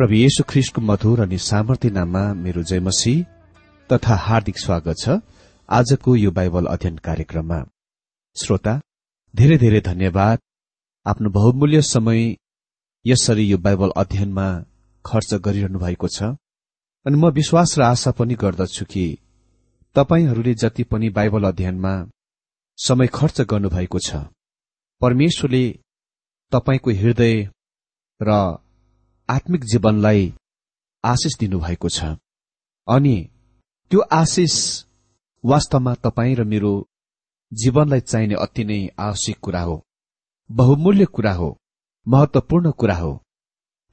प्रभु येशु ख्रिस्टको मधुर अनि सामर्थ्य नाममा मेरो जयमसी तथा हार्दिक स्वागत छ आजको यो बाइबल अध्ययन कार्यक्रममा। श्रोता धेरै धेरै धन्यवाद। आफ्नो बहुमूल्य समय यसरी यो बाइबल अध्ययनमा खर्च गरिरहनु भएको छ। अनि म विश्वास र आशा पनि गर्दछु कि तपाईँहरूले जति पनि बाइबल अध्ययनमा समय खर्च गर्नुभएको छ परमेश्वरले तपाईँको हृदय र आत्मिक जीवनलाई आशिष दिनुभएको छ। अनि त्यो आशिष वास्तवमा तपाईँ र मेरो जीवनलाई चाहिने अति नै आवश्यक कुरा हो। बहुमूल्य कुरा हो। महत्वपूर्ण कुरा हो।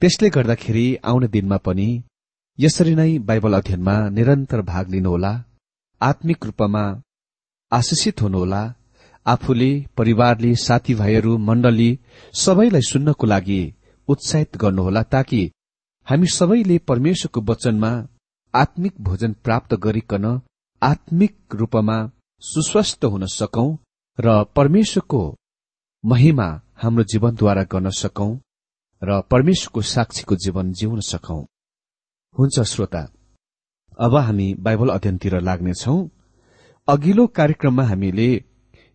त्यसले गर्दाखेरि आउने दिनमा पनि यसरी नै बाइबल अध्ययनमा निरन्तर भाग लिनुहोला आत्मिक रूपमा आशिषित हुनुहोला आफूले परिवारले साथीभाइहरू मण्डली सबैलाई सुन्नको लागि उत्साहित गर्नुहोला ताकि हामी सबैले परमेश्वरको वचनमा आत्मिक भोजन प्राप्त गरिकन आत्मिक रूपमा सुस्वस्थ हुन सकौं र परमेश्वरको महिमा हाम्रो जीवनद्वारा गर्न सकौं र परमेश्वरको साक्षीको जीवन जिउन सकौं। हुन्छ श्रोता अब हामी बाइबल अध्ययनतिर लाग्नेछौ। अघिल्लो कार्यक्रममा हामीले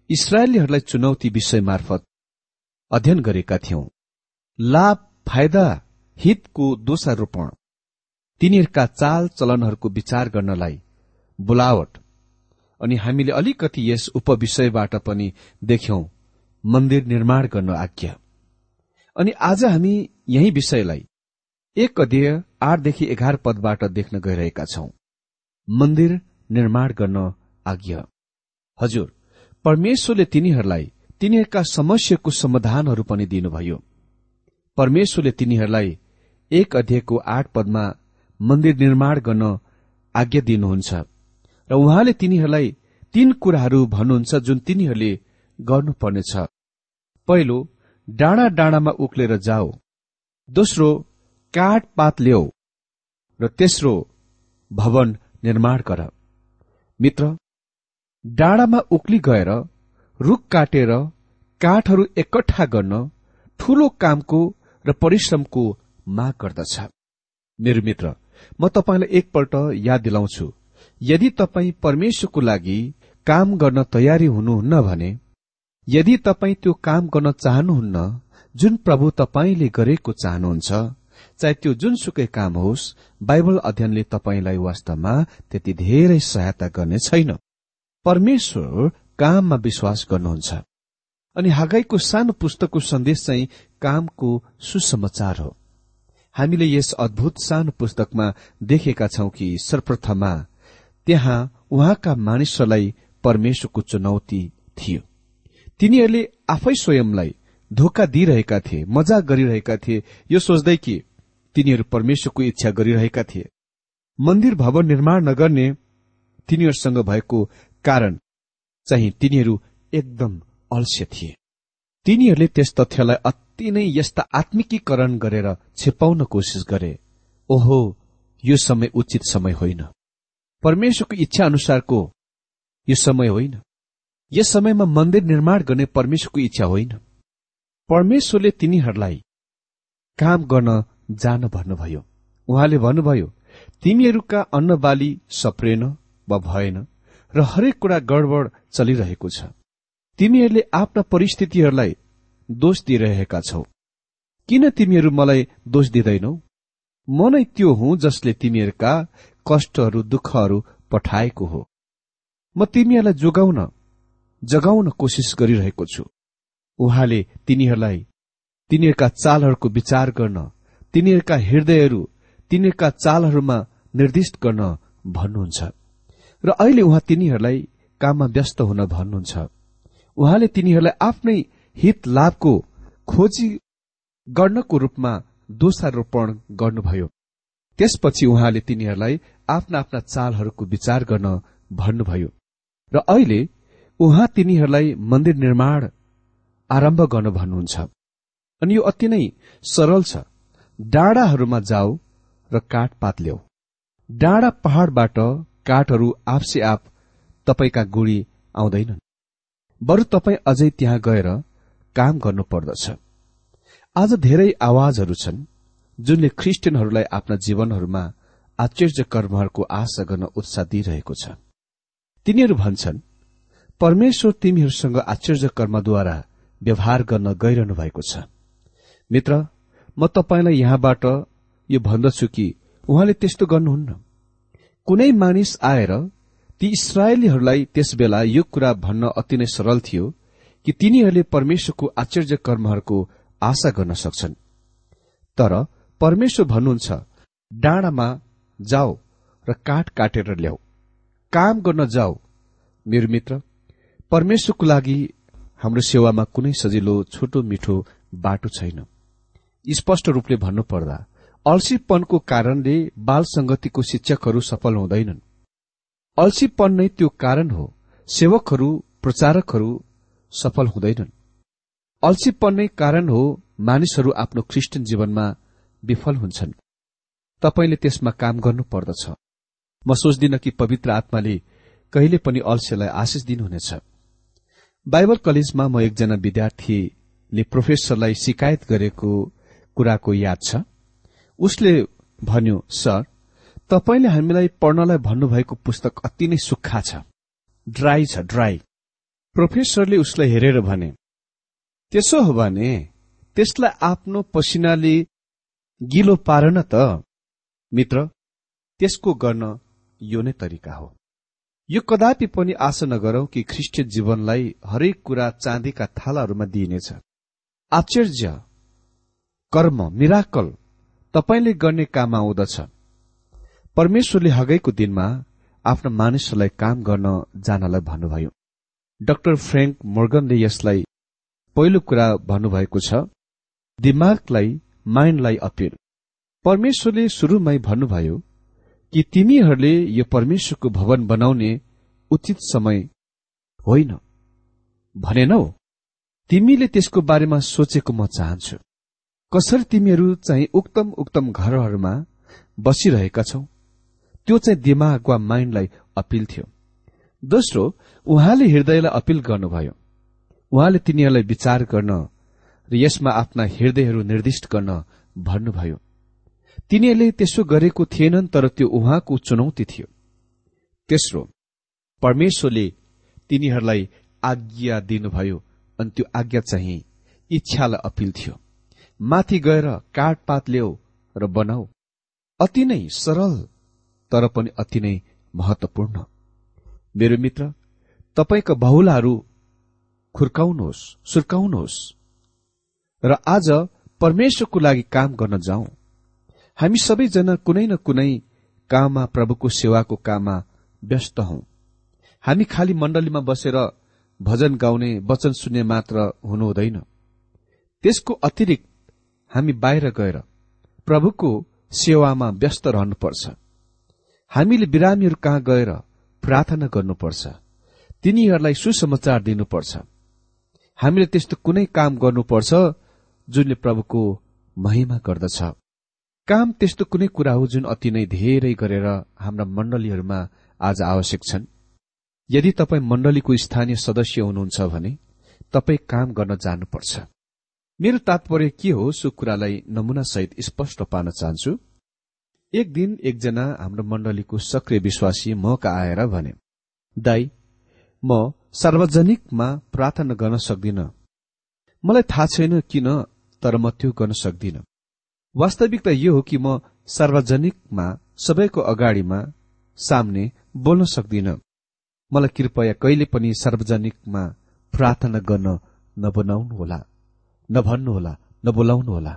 इसरायलीहरूलाई चुनौती विषय मार्फत अध्ययन गरेका थियौं। लाभ फाइदा हितको दोषारोपण। तिनीहरूका चाल चलनहरूको विचार गर्नलाई बोलावट। अनि हामीले अलिकति यस उपविषयबाट पनि देख्यौं मन्दिर निर्माण गर्न आज्ञा। अनि आज हामी यही विषयलाई एक अध्यय आठदेखि एघार पदबाट देख्न गइरहेका छौं। मन्दिर निर्माण गर्न आज्ञा। हजुर परमेश्वरले तिनीहरूलाई तिनीहरूका समस्याको समाधानहरू पनि दिनुभयो। परमेश्वरले तिनीहरूलाई एक अध्ययको आठ पदमा मन्दिर निर्माण गर्न आज्ञा दिनुहुन्छ। र उहाँले तिनीहरूलाई तीन कुराहरू भन्नुहुन्छ जुन तिनीहरूले गर्नुपर्नेछ। पहिलो डाँडा डाँडामा उक्लेर जाऊ दोस्रो काठ पात ल्याऊ। र तेस्रो भवन निर्माण गर। मित्र डाँडामा उक्ली गएर रूख काटेर काठहरू एकट्ठा गर्न ठूलो कामको र परिश्रमको माग गर्दछ। मेरो मित्र म तपाईँलाई एकपल्ट याद दिलाउँछु यदि तपाईँ परमेश्वरको लागि काम गर्न तयारी हुनुहुन्न भने यदि तपाईँ त्यो काम गर्न चाहनुहुन्न जुन प्रभु तपाईँले गरेको चाहनुहुन्छ चाहे त्यो जुनसुकै काम होस् बाइबल अध्ययनले तपाईँलाई वास्तवमा त्यति धेरै सहायता गर्ने छैन। परमेश्वर काममा विश्वास गर्नुहुन्छ। अनि हागाईको सानो पुस्तकको सन्देश चाहिँ कामको सुसमाचार हो। हामीले यस अद्भुत सानो पुस्तकमा देखेका छौं कि सर्वप्रथममा त्यहाँ उहाँका मानिसहरूलाई परमेश्वरको चुनौती थियो। तिनीहरूले आफै स्वयंलाई धोका दिइरहेका थिए मजाक गरिरहेका थिए। यो सोच्दै कि तिनीहरू परमेश्वरको इच्छा गरिरहेका थिए। मन्दिर भवन निर्माण नगर्ने तिनीहरूसँग भएको कारण चाहिँ तिनीहरू एकदम अल्स्य थिए। तिनीहरूले त्यस तथ्यलाई अति नै यस्ता आत्मिकीकरण गरेर छेपाउन कोसिस गरे। ओहो यो समय उचित समय होइन। परमेश्वरको इच्छा अनुसारको यो समय होइन। यस समयमा मन्दिर निर्माण गर्ने परमेश्वरको इच्छा होइन। परमेश्वरले तिनीहरूलाई काम गर्न जान भन्नुभयो। उहाँले भन्नुभयो तिमीहरूका अन्नबाली सप्रेन वा भएन र हरेक कुरा गडबड चलिरहेको छ। तिमीहरूले आफ्ना परिस्थितिहरूलाई दोष दिइरहेका छौ। किन तिमीहरू मलाई दोष दिँदैनौ? म नै त्यो हुँ जसले तिमीहरूका कष्टहरू दुःखहरू पठाएको हो। म तिमीहरूलाई जोगाउन जगाउन कोसिस गरिरहेको छु। उहाँले तिनीहरूलाई तिनीहरूका चालहरूको विचार गर्न तिनीहरूका हृदयहरू तिनीहरूका चालहरूमा निर्दिष्ट गर्न भन्नुहुन्छ। र अहिले उहाँ तिनीहरूलाई काममा व्यस्त हुन भन्नुहुन्छ। उहाँले तिनीहरूलाई आफ्नै हित लाभको खोजी गर्नको रूपमा दोषारोपण गर्नुभयो। त्यसपछि उहाँले तिनीहरूलाई आफ्ना आफ्ना चालहरूको विचार गर्न भन्नुभयो। र अहिले उहाँ तिनीहरूलाई मन्दिर निर्माण आरम्भ गर्न भन्नुहुन्छ। अनि यो अति नै सरल छ। डाँडाहरूमा जाऊ र काठपात ल्याऊ। डाँडा पहाड़बाट काठहरू आफसे आफ तपाईँका गुडी आउँदैनन्। बरु तपाईँ अझै त्यहाँ गएर काम गर्नु पर्दछ आज धेरै आवाजहरू छन् जुनले ख्रिस्टियनहरूलाई आफ्ना जीवनहरूमा आश्चर्य कर्महरूको आशा गर्न उत्साह दिइरहेको छ। तिनीहरू भन्छन् परमेश्वर तिमीहरूसँग आश्चर्य कर्मद्वारा व्यवहार गर्न गइरहनु भएको छ। मित्र म तपाईँलाई यहाँबाट यो भन्दछु कि उहाँले त्यस्तो गर्नुहुन्न। कुनै मानिस आएर ती इसरायलीहरूलाई त्यसबेला यो कुरा भन्न अति नै सरल थियो कि तिनीहरूले परमेश्वरको आश्चर्य कर्महरूको आशा गर्न सक्छन्। तर परमेश्वर भन्नुहुन्छ डाँडामा जाऊ र काठ काटेर ल्याऊ। काम गर्न जाऊ मेरो मित्र। परमेश्वरको लागि हाम्रो सेवामा कुनै सजिलो छोटो मिठो बाटो छैन। स्पष्ट रूपले भन्नुपर्दा अल्छीपनको कारणले बाल संगतिको शिक्षकहरू सफल हुँदैनन्। अल्छीपन नै त्यो कारण हो। सेवकहरू प्रचारकहरू सफल हुँदैनन्। अल्छीपन नै कारण हो मानिसहरू आफ्नो क्रिस्चियन जीवनमा विफल हुन्छन्। तपाईँले त्यसमा काम गर्नु पर्दछ। म सोच्दिन कि पवित्र आत्माले कहिले पनि अल्छीलाई आशिष दिनुहुनेछ। बाइबल कलेजमा म एकजना विद्यार्थीले प्रोफेसरलाई शिकायत गरेको कुराको याद छ। उसले भन्यो सर तपाईँले हामीलाई पढ्नलाई भन्नुभएको पुस्तक अति नै सुक्खा छ। ड्राई छ ड्राई प्रोफेसरले उसलाई हेरेर भने त्यसो हो भने त्यसलाई आफ्नो पसिनाले गिलो पार न त। मित्र त्यसको गर्न यो नै तरिका हो। यो कदापि पनि आशा नगरौं कि ख्रिस्टियन जीवनलाई हरेक कुरा चाँदीका थालाहरूमा दिइनेछ। आश्चर्य कर्म मिराकल तपाईँले गर्ने काम आउँदछ। परमेश्वरले हगैको दिनमा आफ्ना मानिसहरूलाई काम गर्न जानलाई भन्नुभयो। डाक्टर फ्रेङ्क मोर्गनले यसलाई पहिलो कुरा भन्नुभएको छ दिमागलाई माइन्डलाई अपिल परमेश्वरले शुरूमै भन्नुभयो कि तिमीहरूले यो परमेश्वरको भवन बनाउने उचित समय होइन। भनेनौ तिमीले त्यसको बारेमा सोचेको म चाहन्छु। कसरी तिमीहरू चाहिँ उक्तम उक्तम घरहरूमा बसिरहेका छौ? त्यो चाहिँ दिमाग वा माइन्डलाई अपिल थियो। दोस्रो उहाँले हृदयलाई अपिल गर्नुभयो। उहाँले तिनीहरूलाई विचार गर्न र यसमा आफ्ना हृदयहरू निर्दिष्ट गर्न भन्नुभयो। तिनीहरूले त्यसो गरेको थिएनन् तर त्यो उहाँको चुनौती थियो। तेस्रो परमेश्वरले तिनीहरूलाई आज्ञा दिनुभयो अनि त्यो आज्ञा चाहिँ इच्छालाई अपिल थियो। माथि गएर काठपात ल्याऊ र बनाऊ। अति नै सरल तर पनि अति नै महत्वपूर्ण मेरो मित्र तपाईँका बहुलाहरू खुर्काउनुहोस् सुर्काउनुहोस्। र आज परमेश्वरको लागि काम गर्न जाउँ। हामी सबैजना कुनै न कुनै काममा प्रभुको सेवाको काममा व्यस्त हौ। हामी खालि मण्डलीमा बसेर भजन गाउने वचन सुन्ने मात्र हुनु हुँदैन त्यसको अतिरिक्त हामी बाहिर गएर प्रभुको सेवामा व्यस्त रहनुपर्छ। हामीले बिरामीहरू कहाँ गएर प्रार्थना गर्नुपर्छ? तिनीहरूलाई सुसमाचार दिनुपर्छ। हामीले त्यस्तो कुनै काम गर्नुपर्छ जुनले प्रभुको महिमा गर्दछ। काम त्यस्तो कुनै कुरा हो जुन अति नै धेरै गरेर हाम्रा मण्डलीहरूमा आज आवश्यक छन्? यदि तपाईँ मण्डलीको स्थानीय सदस्य हुनुहुन्छ भने तपाईँ काम गर्न जानुपर्छ। मेरो तात्पर्य के हो सो कुरालाई नमूनासहित स्पष्ट पार्न चाहन्छु। एक दिन एकजना हाम्रो मण्डलीको सक्रिय विश्वासी मका आएर भने दाई म सार्वजनिकमा प्रार्थना गर्न सक्दिन। मलाई थाहा छैन किन तर म त्यो गर्न सक्दिन। वास्तविकता यो हो कि म सार्वजनिकमा सबैको अगाडिमा सामने बोल्न सक्दिन। मलाई कृपया कहिले पनि सार्वजनिकमा प्रार्थना गर्न नबनाउनुहोला नभन्नुहोला नबोलाउनुहोला।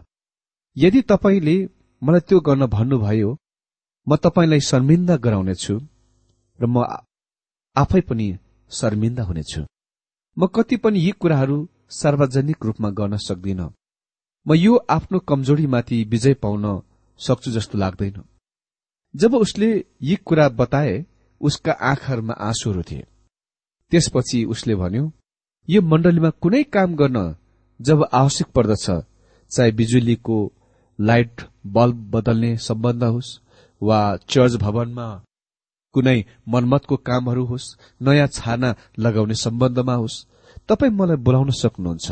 यदि तपाईँले मलाई त्यो गर्न भन्नुभयो म तपाईँलाई शर्मिन्दा गराउनेछु र म आफै पनि शर्मिन्दा हुनेछु। म कति पनि यी कुराहरू सार्वजनिक रूपमा गर्न सक्दिन। म यो आफ्नो कमजोरीमाथि विजय पाउन सक्छु जस्तो लाग्दैन। जब उसले यी कुरा बताए उसका आँखाहरूमा आँसुहरू थिए। त्यसपछि उसले भन्यो यो मण्डलीमा कुनै काम गर्न जब आवश्यक पर्दछ चाहे बिजुलीको लाइट बल्ब बदल्ने सम्बन्ध होस् वा चर्च भवनमा कुनै मनमतको कामहरू होस् नयाँ छाना लगाउने सम्बन्धमा होस् तपाईँ मलाई बोलाउन सक्नुहुन्छ।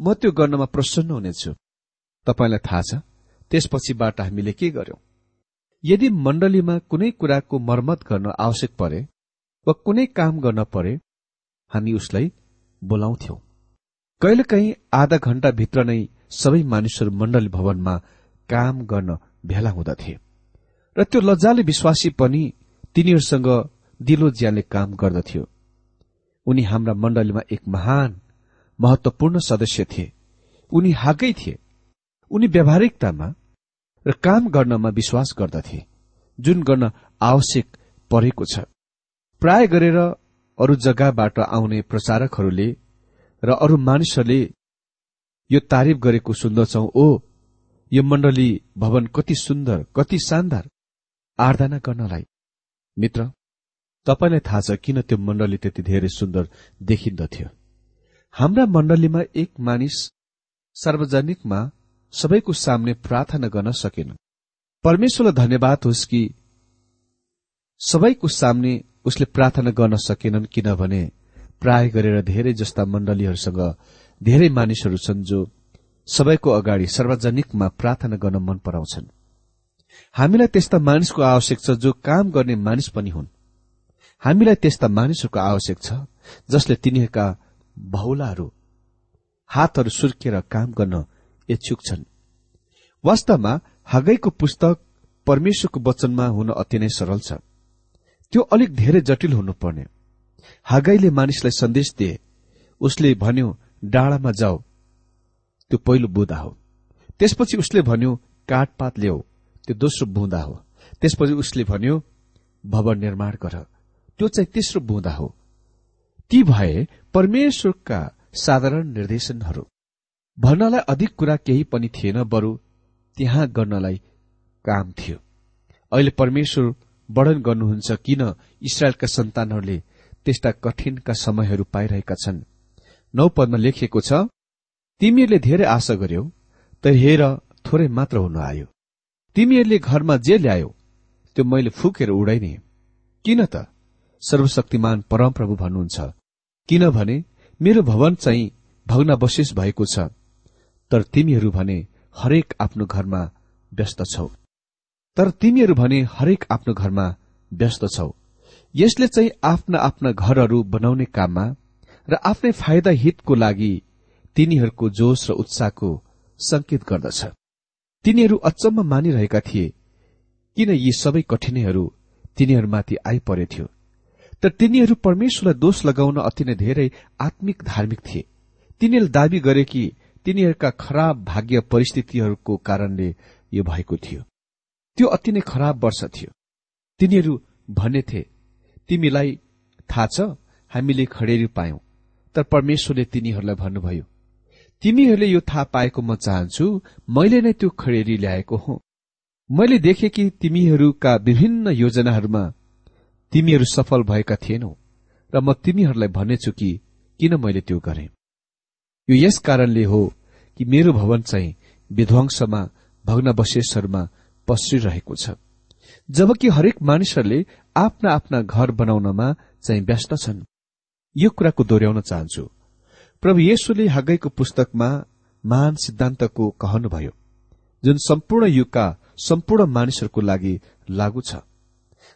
म त्यो गर्नमा प्रसन्न हुनेछु। तपाईँलाई थाहा छ त्यसपछिबाट हामीले के गर्यौं यदि मण्डलीमा कुनै कुराको मर्मत गर्न आवश्यक परे वा कुनै काम गर्न परे हामी उसलाई बोलाउँथ्यौं। कहिलेकाहीँ आधा घण्टाभित्र नै सबै मानिसहरू मण्डली भवनमा काम गर्न भेला हुँदथे। र त्यो लज्जाले विश्वासी पनि तिनीहरूसँग दिलो ज्यानले काम गर्दथ्यो। उनी हाम्रा मण्डलीमा एक महान महत्वपूर्ण सदस्य थिए। उनी हाकै थिए। उनी व्यावहारिकतामा र काम गर्नमा विश्वास गर्दथे जुन गर्न आवश्यक परेको छ। प्राय गरेर अरू जग्गाबाट आउने प्रचारकहरूले र अरू मानिसहरूले यो तारिफ गरेको सुन्दछौ ओ यो मण्डली भवन कति सुन्दर कति शानदार। आराधना गर्नलाई। मित्र तपाईँलाई थाहा छ किन त्यो मण्डली त्यति धेरै सुन्दर देखिन्दथ्यो? हाम्रा मण्डलीमा एक मानिस सार्वजनिकमा सबैको सामने प्रार्थना गर्न सकेन। परमेश्वरलाई धन्यवाद होस् कि सबैको सामने उसले प्रार्थना गर्न सकेनन् किनभने प्राय गरेर धेरै जस्ता मण्डलीहरूसँग धेरै मानिसहरू छन् जो सबैको अगाडि सार्वजनिकमा प्रार्थना गर्न मन पराउँछन्। हामीलाई त्यस्ता मानिसको आवश्यक छ जो काम गर्ने मानिस पनि हुन्। हामीलाई त्यस्ता मानिसहरूको आवश्यक छ जसले तिनीहरूका बहुलाहरू हातहरू सुर्केर काम गर्न इच्छुक छन्। वास्तवमा हगैको पुस्तक परमेश्वरको वचनमा हुन अति नै सरल छ। त्यो अलिक धेरै जटिल हुनुपर्ने। हगाईले मानिसलाई सन्देश दिए उसले भन्यो डाँडामा जाऊ त्यो पहिलो बुँदा हो। त्यसपछि उसले भन्यो काठपात ल्याऊ त्यो दोस्रो बुँदा हो। त्यसपछि उसले भन्यो भवन निर्माण गर त्यो चाहिँ तेस्रो बुँदा हो। ती भए परमेश्वरका साधारण निर्देशनहरू। भन्नलाई अधिक कुरा केही पनि थिएन बरु त्यहाँ गर्नलाई काम थियो। अहिले परमेश्वर वर्णन गर्नुहुन्छ किन इसरायलका सन्तानहरूले त्यस्ता कठिनका समयहरू पाइरहेका छन्। नौ पदमा लेखिएको छ तिमीहरूले धेरै आशा गर्यौ तर हेर थोरै मात्र हुन आयो। तिमीहरूले घरमा जे ल्यायो त्यो मैले फुकेर उडाइने। किन त? सर्वशक्तिमान परमप्रभु भन्नुहुन्छ किनभने मेरो भवन चाहिँ भग्नावशेष भएको छ तर तिमीहरू भने हरेक आफ्नो घरमा व्यस्त छौ। तर तिमीहरू भने हरेक आफ्नो घरमा व्यस्त छौ। यसले चाहिँ आफ्ना आफ्ना घरहरू बनाउने काममा र आफ्नै फाइदा हितको लागि तिनीहरूको जोश र उत्साहको संकेत गर्दछ। तिनीहरू अचम्म मानिरहेका थिए किन यी सबै कठिनाईहरू तिनीहरूमाथि आइपरेथ्यो तर तिनीहरू परमेश्वरलाई दोष लगाउन अति नै धेरै आत्मिक धार्मिक थिए। तिनीहरूले दावी गरे कि तिनीहरूका खराब भाग्य परिस्थितिहरूको कारणले यो भएको थियो। त्यो अति नै खराब वर्ष थियो। तिनीहरू भनेथे तिमीलाई थाहा छ हामीले खडेरी पायौं। तर परमेश्वरले तिनीहरूलाई भन्नुभयो तिमीहरूले यो थाहा पाएको म चाहन्छु मैले नै त्यो खडेरी ल्याएको हुँ। मैले देखे कि तिमीहरूका विभिन्न योजनाहरूमा तिमीहरू सफल भएका थिएनौ र म तिमीहरूलाई भन्नेछु कि किन मैले त्यो गरेँ। यो यस कारणले हो कि मेरो भवन चाहिँ विध्वंसमा भग्नावशेषहरूमा पस्रिरहेको छ। जबकि हरेक मानिसहरूले आफ्ना आफ्ना घर बनाउनमा चाहिँ व्यस्त छन्। यो कुराको दोहोऱ्याउन चाहन्छु। प्रभु येशुले हगैको पुस्तकमा महान सिद्धान्तको कहनुभयो जुन सम्पूर्ण युगका सम्पूर्ण मानिसहरूको लागि लागू छ।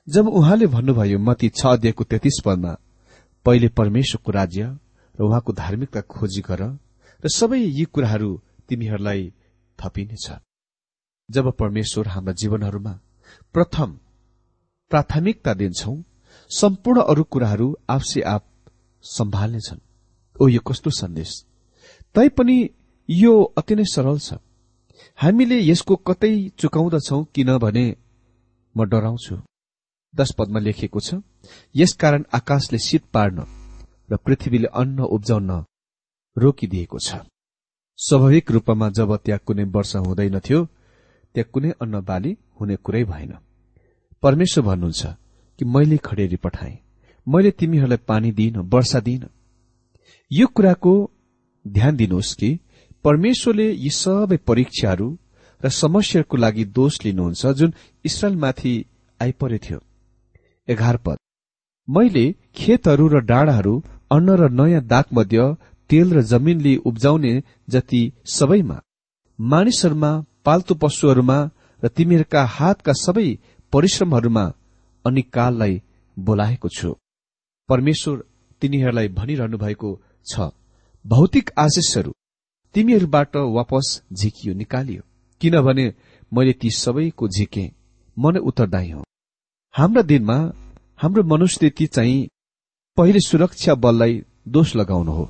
जब उहाँले भन्नुभयो मती छ अध्ययको तेत्तीस पदमा पहिले परमेश्वरको राज्य र उहाँको धार्मिकता खोजी गर र सबै यी कुराहरू तिमीहरूलाई थपिनेछ। जब परमेश्वर हाम्रा जीवनहरूमा प्रथम प्राथमिकता दिन्छौ सम्पूर्ण अरू कुराहरू आफसे आप सम्हाल्नेछन् ओ यो कस्तो सन्देश? तैपनि यो अति नै सरल छ। हामीले यसको कतै चुकाउँदछौ किनभने म डराउँछु। दश पदमा लेखिएको छ यसकारण आकाशले शीत पार्न र पृथ्वीले अन्न उब्जाउन रोकिदिएको छ। स्वाभाविक रूपमा जब त्यहाँ कुनै वर्षा हुँदैनथ्यो त्यहाँ कुनै अन्न बाली हुने कुरै भएन। परमेश्वर भन्नुहुन्छ कि मैले खडेरी पठाएँ। मैले तिमीहरूलाई पानी दिइन वर्षा दिइन। यो कुराको ध्यान दिनुहोस् कि परमेश्वरले यी सबै परीक्षाहरू र समस्याहरूको लागि दोष लिनुहुन्छ जुन इसरायलमाथि आइपरेथ्यो एघार पद। मैले खेतहरू र डाँडाहरू अन्न र नयाँ दाग मध्य तेल र जमिनले उब्जाउने जति सबैमा मानिसहरूमा पाल्तु पशुहरूमा र तिमीहरूका हातका सबै परिश्रमहरूमा अनि काललाई बोलाएको छु। परमेश्वर तिनीहरूलाई भनिरहनु भएको छ। भौतिक आशिषहरू तिमीहरूबाट वापस झिकियो निकालियो। किनभने मैले ती सबैको झिके। म नै उत्तरदायी हो। हाम्रा दिनमा हाम्रो मनुस्थिति चाहिँ पहिले सुरक्षा बललाई दोष लगाउनु हो।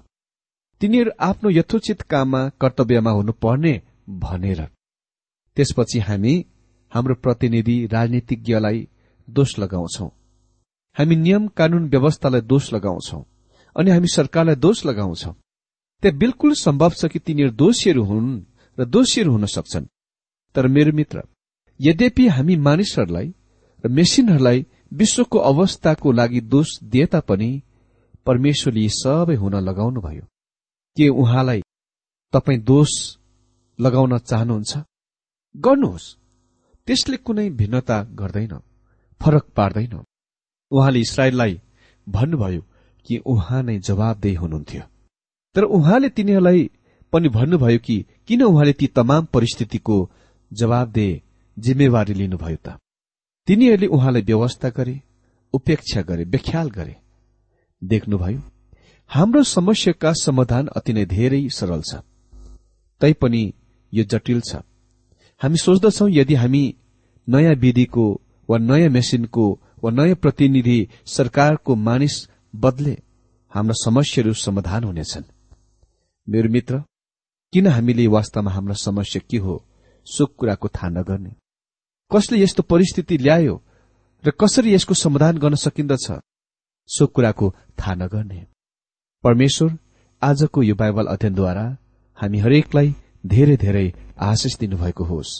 तिनीहरू आफ्नो यथोचित काममा कर्तव्यमा हुनुपर्ने भनेर। त्यसपछि हामी हाम्रो प्रतिनिधि राजनीतिज्ञलाई दोष लगाउँछौ। हामी नियम कानून व्यवस्थालाई दोष लगाउँछौ अनि हामी सरकारलाई दोष लगाउँछौ। त्यहाँ बिल्कुल सम्भव छ कि तिनीहरू दोषीहरू हुन् र दोषीहरू हुन सक्छन्। तर मेरो मित्र यद्यपि हामी मानिसहरूलाई र मेसिनहरूलाई विश्वको अवस्थाको लागि दोष दिए तापनि परमेश्वरले यी सबै हुन लगाउनुभयो। के उहाँलाई तपाईँ दोष लगाउन चाहनुहुन्छ? गर्नुहोस्। त्यसले कुनै भिन्नता गर्दैन फरक पार्दैन। उहाँले इसरायललाई भन्नुभयो कि उहाँ नै जवाबदेही हुनुहुन्थ्यो। तर उहाँले तिनीहरूलाई पनि भन्नुभयो कि किन उहाँले ती तमाम परिस्थितिको जवाबदेह जिम्मेवारी लिनुभयो त? तिनीहरूले उहाँलाई व्यवस्था गरे उपेक्षा गरे व्याख्याल गरे। देख्नुभयो हाम्रो समस्याका समाधान अति नै धेरै सरल छ। तैपनि यो जटिल छ। हामी सोच्दछौ यदि हामी नयाँ विधिको वा नयाँ मेसिनको वा नयाँ प्रतिनिधि सरकारको मानिस बदले हाम्रा समस्याहरू समाधान हुनेछन्। मेरो मित्र किन हामीले वास्तवमा हाम्रो समस्या के हो सो कुराको थाहा नगर्ने? कसले यस्तो परिस्थिति ल्यायो र कसरी यसको समाधान गर्न सकिन्दछ सो कुराको थाहा नगर्ने? परमेश्वर आजको यो बाइबल अध्ययनद्वारा हामी हरेकलाई धेरै धेरै आशिष दिनुभएको होस्।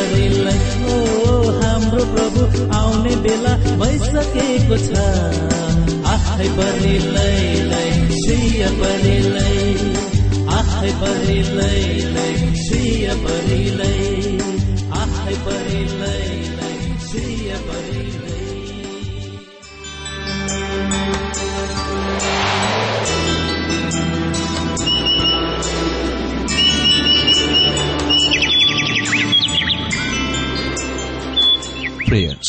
हरेलाई ओ हाम्रो प्रभु आउने बेला भइसकेको छ। आफै परिलाई सिय परिलाई। आफै परिलाई परि लै आफै परिलाई परि लै prayer.